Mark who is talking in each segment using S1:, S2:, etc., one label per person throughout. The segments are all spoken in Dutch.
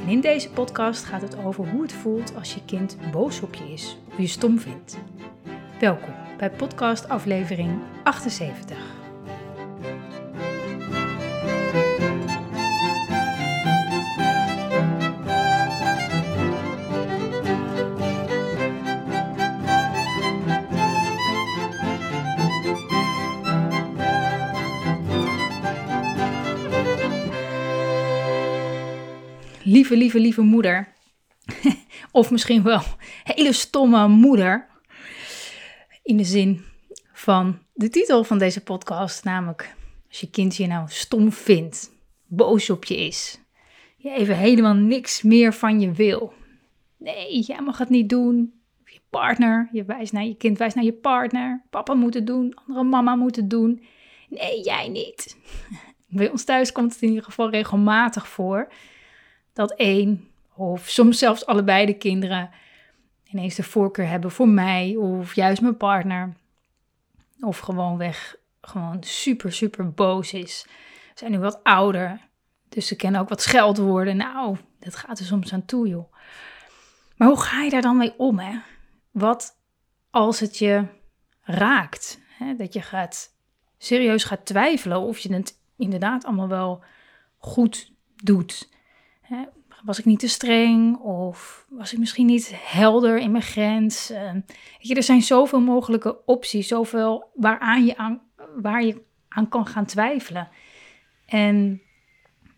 S1: En in deze podcast gaat het over hoe het voelt als je kind boos op je is of je stom vindt. Welkom bij podcast aflevering 78. Lieve, lieve, lieve moeder. of misschien wel hele stomme moeder. In de zin van de titel van deze podcast, namelijk als je kind je nou stom vindt, boos op je is, je even helemaal niks meer van je wil. Nee, jij mag het niet doen. Je partner, je, wijst naar, je kind wijst naar je partner. Papa moet het doen, andere mama moet het doen. Nee, jij niet. Bij ons thuis komt het in ieder geval regelmatig voor dat één of soms zelfs allebei de kinderen ineens de voorkeur hebben voor mij of juist mijn partner. Of gewoonweg gewoon super, super boos is. Ze zijn nu wat ouder, dus ze kennen ook wat scheldwoorden. Nou, dat gaat er soms aan toe, joh. Maar hoe ga je daar dan mee om, hè? Wat als het je raakt? Hè? Dat je gaat, serieus gaat twijfelen of je het inderdaad allemaal wel goed doet. Was ik niet te streng? Of was ik misschien niet helder in mijn grens? Uh, je, er zijn zoveel mogelijke opties, zoveel waaraan je aan, waar je aan kan gaan twijfelen. En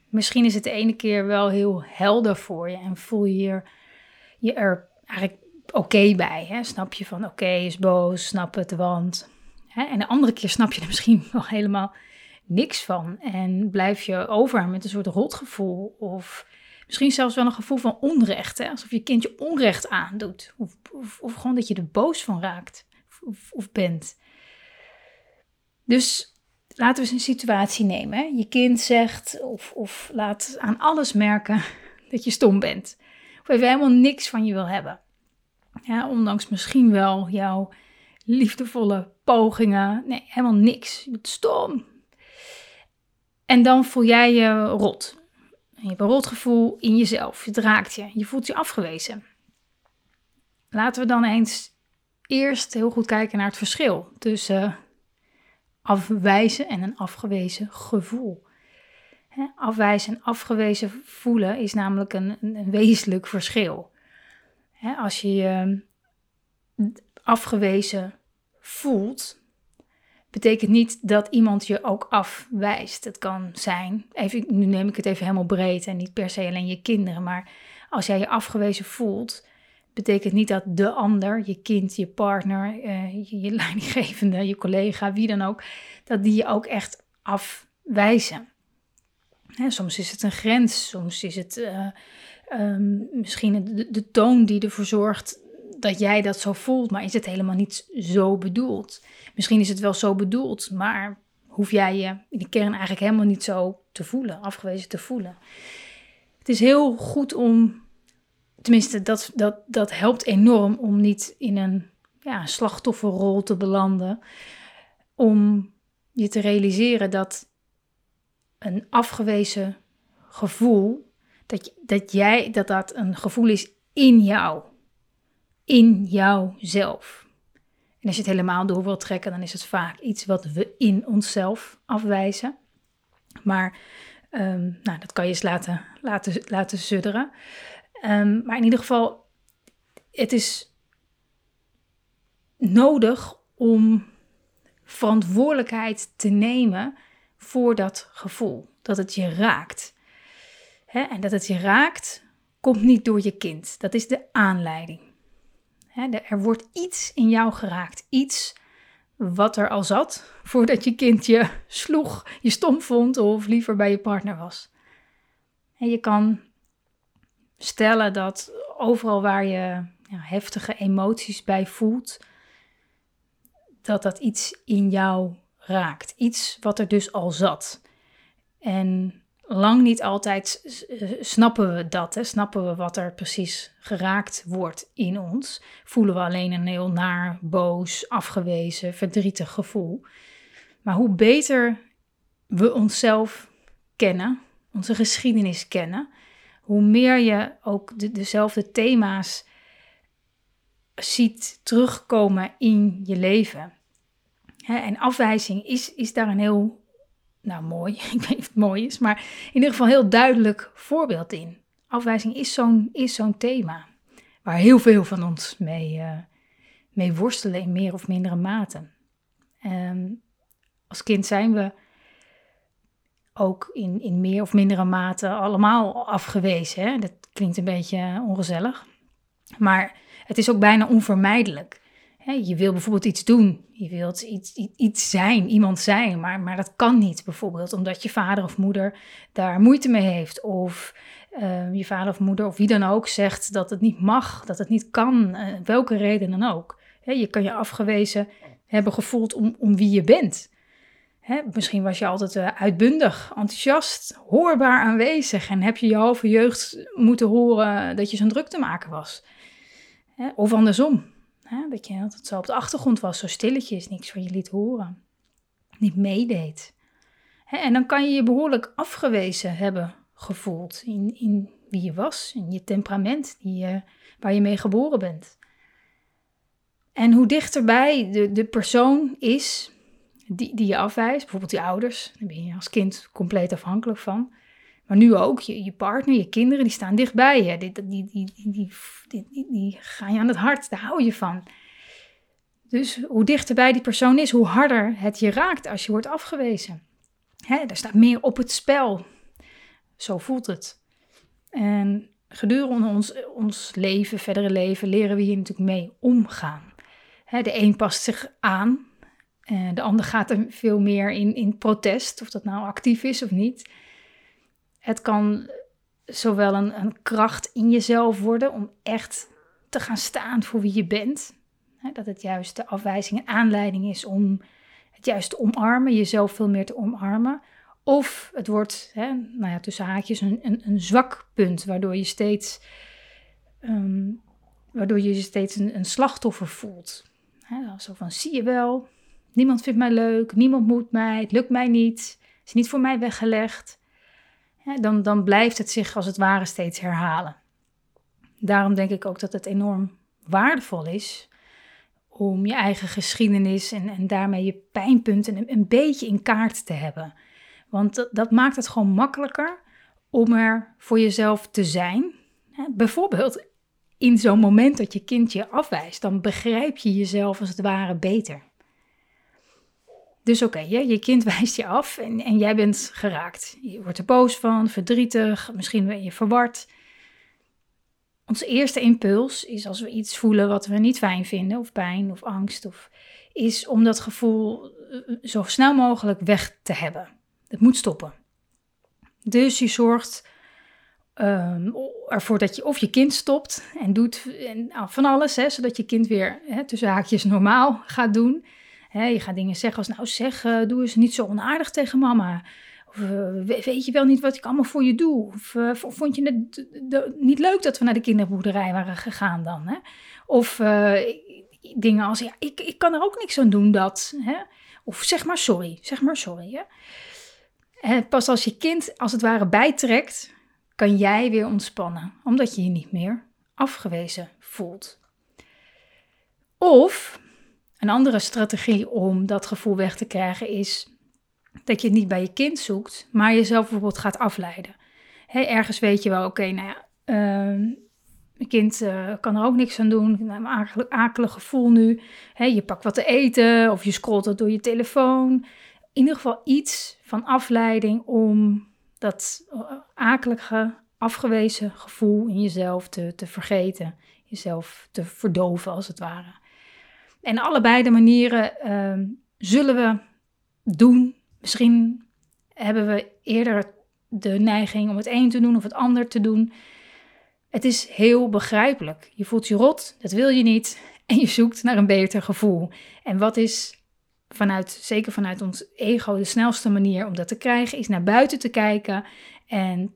S1: misschien is het de ene keer wel heel helder voor je en voel je je er eigenlijk oké bij. Hè? Snap je van oké, is boos, snap het, want. Hè? En de andere keer snap je er misschien wel helemaal niks van. En blijf je over met een soort rotgevoel. Of misschien zelfs wel een gevoel van onrecht. Hè? Alsof je kindje onrecht aandoet. Of, of, gewoon dat je er boos van raakt. Of, of bent. Dus laten we eens een situatie nemen. Hè? Je kind zegt of, of laat aan alles merken dat je stom bent. Of even helemaal niks van je wil hebben. Ja, ondanks misschien wel jouw liefdevolle pogingen. Nee, helemaal niks. Je bent stom. En dan voel jij je rot. Je hebt een rotgevoel in jezelf. Het raakt je. Je voelt je afgewezen. Laten we dan eens eerst heel goed kijken naar het verschil tussen afwijzen en een afgewezen gevoel. Afwijzen en afgewezen voelen is namelijk een, een wezenlijk verschil. Als je je afgewezen voelt, betekent niet dat iemand je ook afwijst. Het kan zijn, even, nu neem ik het even helemaal breed en niet per se alleen je kinderen, maar als jij je afgewezen voelt, betekent niet dat de ander, je kind, je partner, uh, je, leidinggevende, je collega, wie dan ook, dat die je ook echt afwijzen. Hè, soms is het een grens, soms is het uh, um, misschien de, de, toon die ervoor zorgt dat jij dat zo voelt, maar is het helemaal niet zo bedoeld. Misschien is het wel zo bedoeld, maar hoef jij je in de kern eigenlijk helemaal niet zo te voelen, afgewezen te voelen. Het is heel goed om tenminste, dat, dat, dat helpt enorm om niet in een ja, slachtofferrol te belanden. Om je te realiseren dat een afgewezen gevoel, dat, dat jij, dat dat een gevoel is in jou. In jouzelf. En als je het helemaal door wilt trekken, dan is het vaak iets wat we in onszelf afwijzen. Maar um, nou, dat kan je eens laten, laten, laten sudderen. Um, maar in ieder geval, het is nodig om verantwoordelijkheid te nemen voor dat gevoel. Dat het je raakt. en dat het je raakt, komt niet door je kind. Dat is de aanleiding. Er wordt iets in jou geraakt. Iets wat er al zat voordat je kind je sloeg, je stom vond of liever bij je partner was. En je kan stellen dat overal waar je heftige emoties bij voelt, dat dat iets in jou raakt. Iets wat er dus al zat. En lang niet altijd snappen we dat, hè? snappen we wat er precies geraakt wordt in ons. Voelen we alleen een heel naar, boos, afgewezen, verdrietig gevoel. Maar hoe beter we onszelf kennen, onze geschiedenis kennen, hoe meer je ook de, dezelfde thema's ziet terugkomen in je leven. en afwijzing is, is daar een heel nou mooi, ik weet niet of het mooi is, maar in ieder geval heel duidelijk voorbeeld in. Afwijzing is zo'n, is zo'n thema waar heel veel van ons mee, uh, mee worstelen in meer of mindere mate. Um, als kind zijn we ook in, in meer of mindere mate allemaal afgewezen. Hè? Dat klinkt een beetje ongezellig. Maar het is ook bijna onvermijdelijk je wil bijvoorbeeld iets doen, je wilt iets, iets zijn, iemand zijn, maar, maar dat kan niet bijvoorbeeld omdat je vader of moeder daar moeite mee heeft. Of uh, je vader of moeder of wie dan ook zegt dat het niet mag, dat het niet kan, uh, welke reden dan ook. je kan je afgewezen hebben gevoeld om, om wie je bent. misschien was je altijd uh, uitbundig, enthousiast, hoorbaar aanwezig en heb je je halve jeugd moeten horen dat je zo'n druk te maken was. of andersom, Hè? Dat je altijd zo op de achtergrond was, zo stilletjes, niks van je liet horen. Niet meedeed. Hè? En dan kan je je behoorlijk afgewezen hebben gevoeld in, in wie je was, in je temperament, die, waar je mee geboren bent. En hoe dichterbij de, de persoon is die, die je afwijst, bijvoorbeeld die ouders, daar ben je als kind compleet afhankelijk van. Maar nu ook, je, je partner, je kinderen, die staan dichtbij je. Die, die, die, die, gaan je aan het hart, daar hou je van. Dus hoe dichterbij die persoon is, hoe harder het je raakt als je wordt afgewezen. Hè, er staat meer op het spel. Zo voelt het. En gedurende ons, ons leven, verdere leven, leren we hier natuurlijk mee omgaan. Hè, de een past zich aan, de ander gaat er veel meer in, in protest, of dat nou actief is of niet. Het kan zowel een, een kracht in jezelf worden om echt te gaan staan voor wie je bent. dat het juist de afwijzing een aanleiding is om het juist te omarmen, jezelf veel meer te omarmen. Of het wordt, hè, nou ja, tussen haakjes, een, een, zwak punt, waardoor je steeds, ehm, waardoor je steeds een, slachtoffer voelt. Hè, zo van, zie je wel, niemand vindt mij leuk, niemand moet mij, het lukt mij niet, is niet voor mij weggelegd dan, dan blijft het zich als het ware steeds herhalen. Daarom denk ik ook dat het enorm waardevol is om je eigen geschiedenis en, en daarmee je pijnpunten een, beetje in kaart te hebben. Want dat, dat maakt het gewoon makkelijker om er voor jezelf te zijn. Bijvoorbeeld in zo'n moment dat je kind je afwijst, dan begrijp je jezelf als het ware beter. Dus oké, okay, je kind wijst je af en, jij bent geraakt. Je wordt er boos van, verdrietig, misschien ben je verward. Onze eerste impuls is als we iets voelen wat we niet fijn vinden, of pijn of angst, of, is om dat gevoel eh, zo snel mogelijk weg te hebben. Het moet stoppen. Dus je zorgt um, ervoor dat je of je kind stopt en doet nou, van alles, hè, zodat je kind weer hè, tussen haakjes normaal gaat doen je gaat dingen zeggen als, nou zeg, uh, doe eens niet zo onaardig tegen mama. Of uh, weet je wel niet wat ik allemaal voor je doe? Of uh, vond je het niet leuk dat we naar de kinderboerderij waren gegaan dan? Hè? Of dingen als, ja, ik, ik kan er ook niks aan doen dat. Hè? Of zeg maar sorry, zeg maar sorry. Hè? pas als je kind als het ware bijtrekt, kan jij weer ontspannen. Omdat je je niet meer afgewezen voelt. Of een andere strategie om dat gevoel weg te krijgen is dat je het niet bij je kind zoekt, maar jezelf bijvoorbeeld gaat afleiden. ergens weet je wel, oké, nou ja, uh, mijn kind uh, kan er ook niks aan doen. Een akelig, gevoel nu. je pakt wat te eten of je scrolt het door je telefoon. In ieder geval iets van afleiding om dat uh, akelige, afgewezen gevoel in jezelf te, te vergeten. Jezelf te verdoven, als het ware. En allebei de manieren ehm, zullen we doen. Misschien hebben we eerder de neiging om het een te doen of het ander te doen. Het is heel begrijpelijk. Je voelt je rot, dat wil je niet. En je zoekt naar een beter gevoel. En wat is vanuit, zeker vanuit ons ego, de snelste manier om dat te krijgen, is naar buiten te kijken en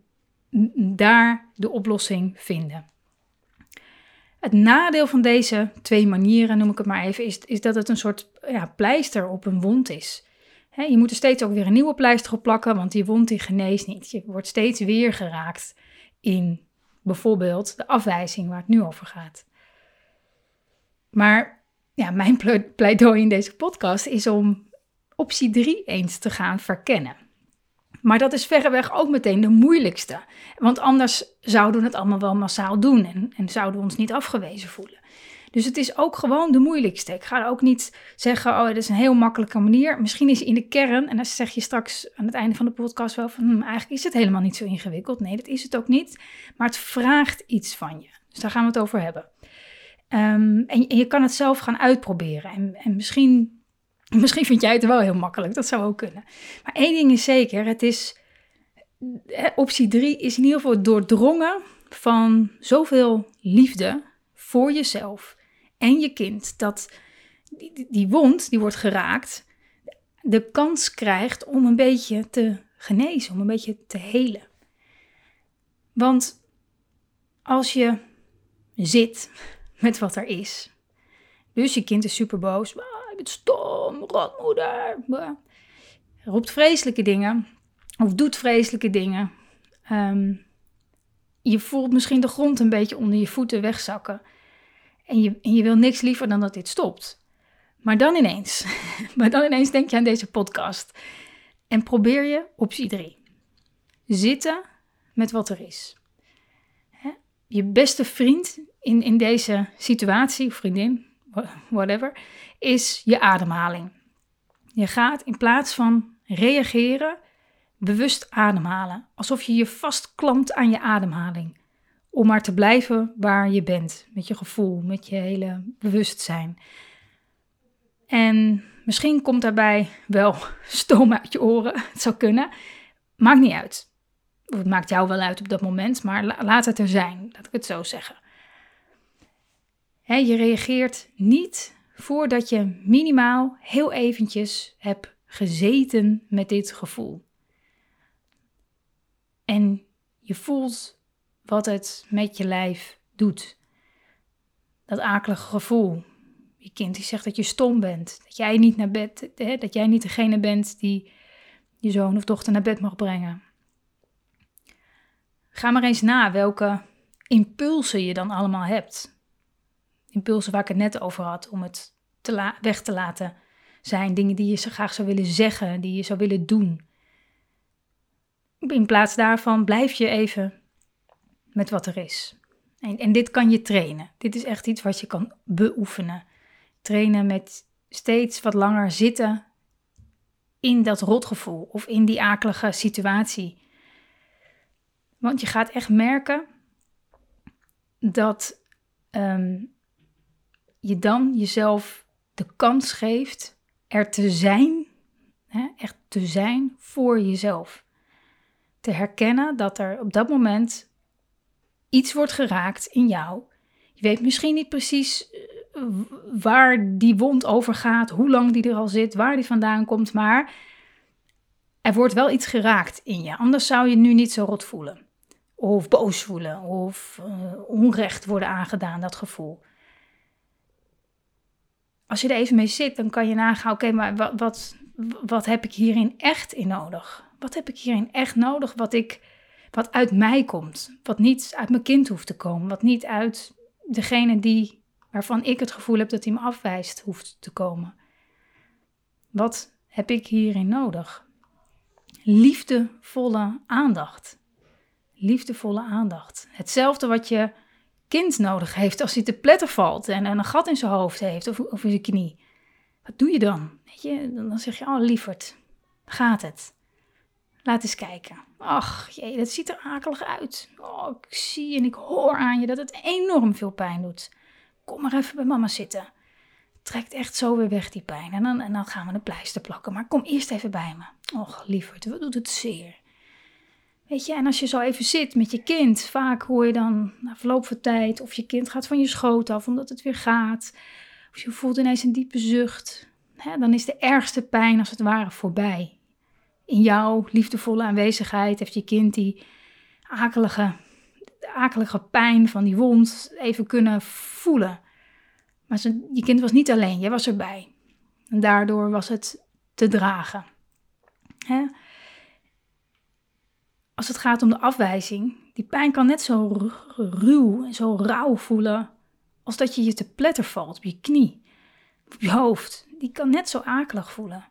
S1: daar de oplossing vinden. Het nadeel van deze twee manieren, noem ik het maar even, is, is dat het een soort ja, pleister op een wond is. je moet er steeds ook weer een nieuwe pleister op plakken, want die wond die geneest niet. Je wordt steeds weer geraakt in bijvoorbeeld de afwijzing waar het nu over gaat. Maar ja, mijn pleidooi in deze podcast is om optie 3 eens te gaan verkennen. Maar dat is verreweg ook meteen de moeilijkste. Want anders zouden we het allemaal wel massaal doen en, en zouden we ons niet afgewezen voelen. Dus het is ook gewoon de moeilijkste. Ik ga ook niet zeggen, oh, dat is een heel makkelijke manier. Misschien is in de kern, en dan zeg je straks aan het einde van de podcast wel van, hm, eigenlijk is het helemaal niet zo ingewikkeld. Nee, dat is het ook niet. Maar het vraagt iets van je. Dus daar gaan we het over hebben. Ehm, en, je kan het zelf gaan uitproberen. En, en misschien, misschien vind jij het wel heel makkelijk. Dat zou ook kunnen. Maar één ding is zeker: het is. Optie 3 is in ieder geval doordrongen van zoveel liefde voor jezelf en je kind. Dat die, die wond, die wordt geraakt, de kans krijgt om een beetje te genezen, om een beetje te helen. Want als je zit met wat er is. Dus je kind is super boos. Je stom, rotmoeder. Roept vreselijke dingen. Of doet vreselijke dingen. Ehm, je voelt misschien de grond een beetje onder je voeten wegzakken. En je, en je wil niks liever dan dat dit stopt. Maar dan ineens, maar dan ineens denk je aan deze podcast. En probeer je optie 3. Zitten met wat er is. Je beste vriend in, in deze situatie, vriendin, whatever, is je ademhaling. Je gaat in plaats van reageren, bewust ademhalen. Alsof je je vastklampt aan je ademhaling. Om maar te blijven waar je bent. Met je gevoel, met je hele bewustzijn. En misschien komt daarbij wel stoom uit je oren. Het zou kunnen. Maakt niet uit. het maakt jou wel uit op dat moment, maar laat het er zijn. Laat ik het zo zeggen je reageert niet voordat je minimaal heel eventjes hebt gezeten met dit gevoel. En je voelt wat het met je lijf doet. Dat akelige gevoel. Je kind die zegt dat je stom bent. Dat jij niet naar bed, hè, dat jij niet degene bent die je zoon of dochter naar bed mag brengen. Ga maar eens na welke impulsen je dan allemaal hebt impulsen waar ik het net over had, om het te weg te laten zijn. Dingen die je zo graag zou willen zeggen, die je zou willen doen. In plaats daarvan blijf je even met wat er is. En, en dit kan je trainen. Dit is echt iets wat je kan beoefenen. Trainen met steeds wat langer zitten in dat rotgevoel of in die akelige situatie. Want je gaat echt merken dat ehm, je dan jezelf de kans geeft er te zijn, hè, echt te zijn voor jezelf. Te herkennen dat er op dat moment iets wordt geraakt in jou. Je weet misschien niet precies eh, waar die wond over gaat, hoe lang die er al zit, waar die vandaan komt, maar er wordt wel iets geraakt in je. Anders zou je nu niet zo rot voelen. Of boos voelen, of uh, onrecht worden aangedaan, dat gevoel als je er even mee zit, dan kan je nagaan, oké, maar wat, wat, wat heb ik hierin echt in nodig? Wat heb ik hierin echt nodig wat, ik, wat uit mij komt? Wat niet uit mijn kind hoeft te komen, wat niet uit degene die, waarvan ik het gevoel heb dat hij me afwijst, hoeft te komen. Wat heb ik hierin nodig? Liefdevolle aandacht. Liefdevolle aandacht. Hetzelfde wat je nodig heeft als hij te pletter valt en een gat in zijn hoofd heeft of, of in zijn knie. Wat doe je dan? Weet je, dan zeg je, oh lieverd, gaat het? Laat eens kijken. Ach, jee, dat ziet er akelig uit. Oh, ik zie en ik hoor aan je dat het enorm veel pijn doet. Kom maar even bij mama zitten. Trekt echt zo weer weg die pijn. En dan, en dan gaan we een pleister plakken. Maar kom eerst even bij me. Och, lieverd, wat doet het zeer? Weet je, en als je zo even zit met je kind, vaak hoor je dan na verloop van tijd of je kind gaat van je schoot af omdat het weer gaat. Of je voelt ineens een diepe zucht. Hè, dan is de ergste pijn als het ware voorbij. In jouw liefdevolle aanwezigheid heeft je kind die akelige, akelige pijn van die wond even kunnen voelen. Maar je kind was niet alleen, jij was erbij. En daardoor was het te dragen. Hè? Als het gaat om de afwijzing, die pijn kan net zo ruw en zo rauw voelen als dat je je te pletter valt op je knie, op je hoofd. Die kan net zo akelig voelen.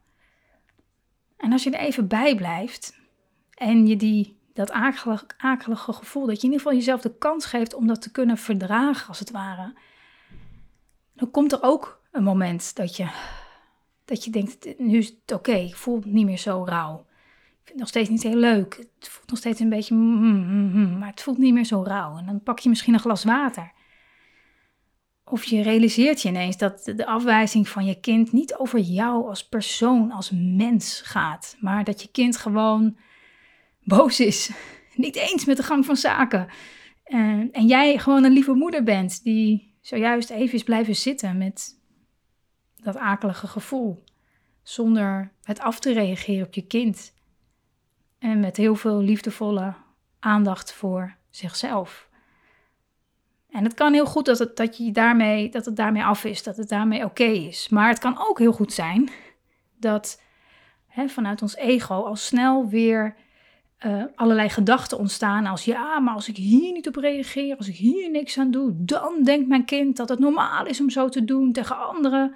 S1: En als je er even bij blijft en je die, dat akelige, akelige gevoel, dat je in ieder geval jezelf de kans geeft om dat te kunnen verdragen, als het ware, dan komt er ook een moment dat je, dat je denkt, nu is het oké, ik voel het niet meer zo rauw. Vind het nog steeds niet heel leuk. Het voelt nog steeds een beetje, mm, mm, mm, maar het voelt niet meer zo rauw. En dan pak je misschien een glas water. Of je realiseert je ineens dat de afwijzing van je kind niet over jou als persoon, als mens gaat. Maar dat je kind gewoon boos is. Niet eens met de gang van zaken. En, en jij gewoon een lieve moeder bent die zojuist even is blijven zitten met dat akelige gevoel. Zonder het af te reageren op je kind. En met heel veel liefdevolle aandacht voor zichzelf. En het kan heel goed dat het, dat je daarmee, dat het daarmee af is, dat het daarmee oké is. Maar het kan ook heel goed zijn dat hè, vanuit ons ego al snel weer uh, allerlei gedachten ontstaan als ja, maar als ik hier niet op reageer, als ik hier niks aan doe, dan denkt mijn kind dat het normaal is om zo te doen tegen anderen.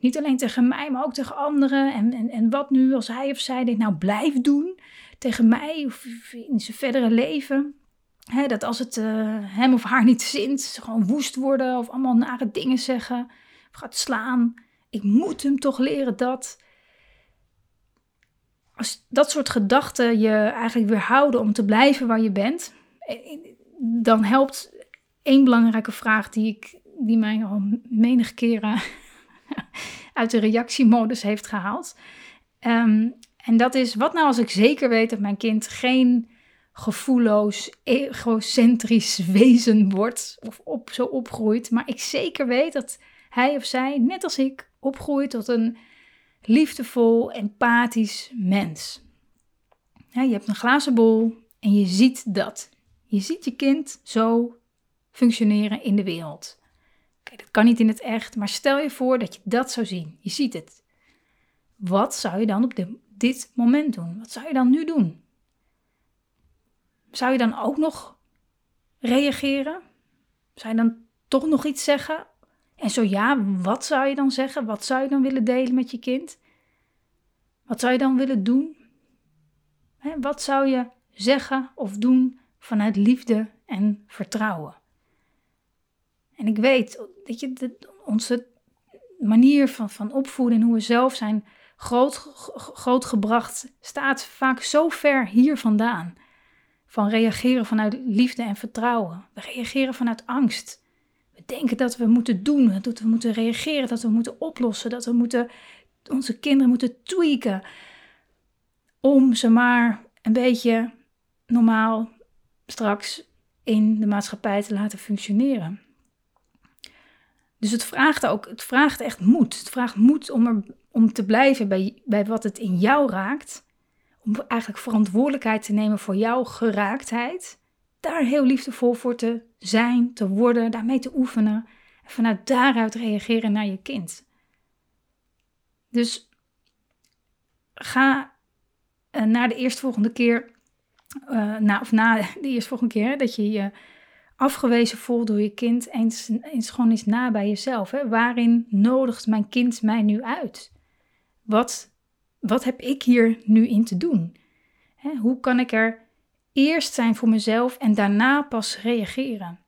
S1: Niet alleen tegen mij, maar ook tegen anderen. En, en, en wat nu als hij of zij dit nou blijft doen tegen mij of in zijn verdere leven? dat als het uh, hem of haar niet zint, gewoon woest worden of allemaal nare dingen zeggen of gaat slaan. Ik moet hem toch leren dat als dat soort gedachten je eigenlijk weerhouden om te blijven waar je bent, eh, dan helpt één belangrijke vraag die, ik, die mij al menig keren uit de reactiemodus heeft gehaald. Ehm, en dat is, wat nou als ik zeker weet dat mijn kind geen gevoelloos, egocentrisch wezen wordt of op, zo opgroeit, maar ik zeker weet dat hij of zij, net als ik, opgroeit tot een liefdevol, empathisch mens. je hebt een glazen bol en je ziet dat. Je ziet je kind zo functioneren in de wereld. dat kan niet in het echt, maar stel je voor dat je dat zou zien. Je ziet het. Wat zou je dan op dit moment doen? Wat zou je dan nu doen? Zou je dan ook nog reageren? Zou je dan toch nog iets zeggen? En zo ja, wat zou je dan zeggen? Wat zou je dan willen delen met je kind? Wat zou je dan willen doen? wat zou je zeggen of doen vanuit liefde en vertrouwen? En ik weet dat je onze manier van, van opvoeden en hoe we zelf zijn groot, grootgebracht, staat vaak zo ver hier vandaan. Van reageren vanuit liefde en vertrouwen. We reageren vanuit angst denken dat we moeten doen, dat we moeten reageren, dat we moeten oplossen, dat we moeten, onze kinderen moeten tweaken. Om ze maar een beetje normaal straks in de maatschappij te laten functioneren. Dus het vraagt ook, het vraagt echt moed. Het vraagt moed om, er, om te blijven bij, bij wat het in jou raakt. Om eigenlijk verantwoordelijkheid te nemen voor jouw geraaktheid daar heel liefdevol voor te zijn, te worden, daarmee te oefenen. En vanuit daaruit reageren naar je kind. Dus ga uh, na de eerstvolgende keer, uh, na, of na de eerstvolgende keer dat je je afgewezen voelt door je kind, eens, eens gewoon eens na bij jezelf. Hè? Waarin nodigt mijn kind mij nu uit? Wat, wat heb ik hier nu in te doen? Hè? Hoe kan ik er eerst zijn voor mezelf en daarna pas reageren.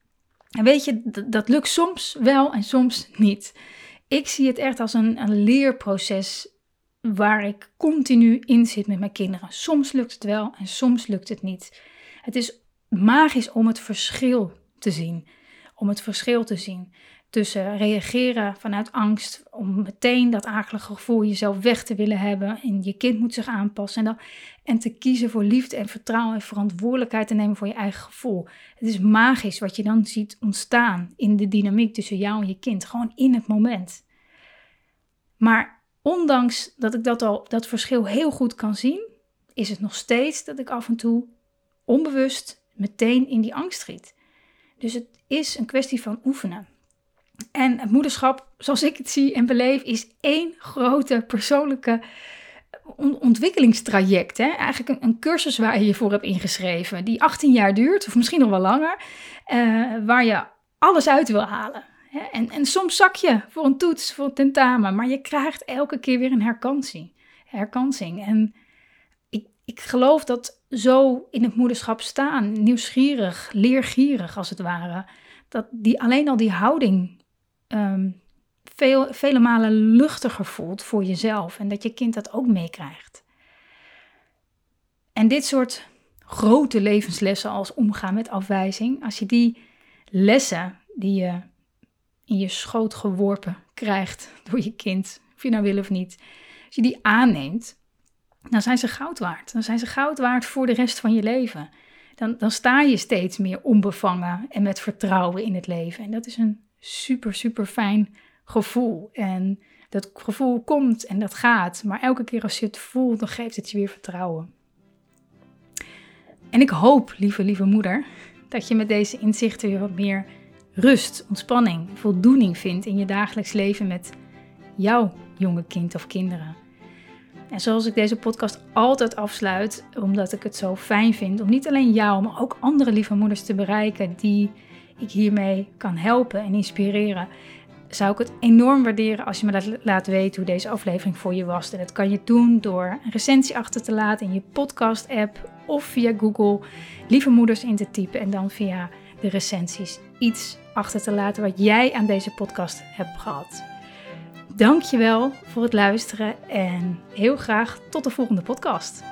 S1: En weet je, dat, lukt soms wel en soms niet. Ik zie het echt als een, een leerproces waar ik continu in zit met mijn kinderen. Soms lukt het wel en soms lukt het niet. Het is magisch om het verschil te zien. Om het verschil te zien. tussen reageren vanuit angst om meteen dat akelige gevoel jezelf weg te willen hebben en je kind moet zich aanpassen en, dan, en te kiezen voor liefde en vertrouwen en verantwoordelijkheid te nemen voor je eigen gevoel. Het is magisch wat je dan ziet ontstaan in de dynamiek tussen jou en je kind, gewoon in het moment. Maar ondanks dat ik dat al dat verschil heel goed kan zien, is het nog steeds dat ik af en toe onbewust meteen in die angst schiet. Dus het is een kwestie van oefenen. En het moederschap, zoals ik het zie en beleef, is één grote persoonlijke ontwikkelingstraject. Hè? Eigenlijk een, een, cursus waar je je voor hebt ingeschreven, die 18 jaar duurt, of misschien nog wel langer, uh, waar je alles uit wil halen. En, en soms zak je voor een toets, voor een tentamen, maar je krijgt elke keer weer een herkansing. herkansing. En ik, ik geloof dat zo in het moederschap staan, nieuwsgierig, leergierig als het ware, dat die, alleen al die houding um, veel, vele malen luchtiger voelt voor jezelf en dat je kind dat ook meekrijgt. En dit soort grote levenslessen als omgaan met afwijzing, als je die lessen die je in je schoot geworpen krijgt door je kind, of je nou wil of niet, als je die aanneemt, dan zijn ze goud waard. Dan zijn ze goud waard voor de rest van je leven. Dan, dan sta je steeds meer onbevangen en met vertrouwen in het leven. En dat is een super, super fijn gevoel. En dat gevoel komt en dat gaat. Maar elke keer als je het voelt, dan geeft het je weer vertrouwen. En ik hoop, lieve, lieve moeder, dat je met deze inzichten weer wat meer rust, ontspanning, voldoening vindt in je dagelijks leven met jouw jonge kind of kinderen. En zoals ik deze podcast altijd afsluit, omdat ik het zo fijn vind om niet alleen jou, maar ook andere lieve moeders te bereiken die ik hiermee kan helpen en inspireren, zou ik het enorm waarderen als je me laat weten hoe deze aflevering voor je was. En dat kan je doen door een recensie achter te laten in je podcast-app of via Google lieve moeders in te typen en dan via de recensies iets achter te laten wat jij aan deze podcast hebt gehad. Dankjewel voor het luisteren en heel graag tot de volgende podcast.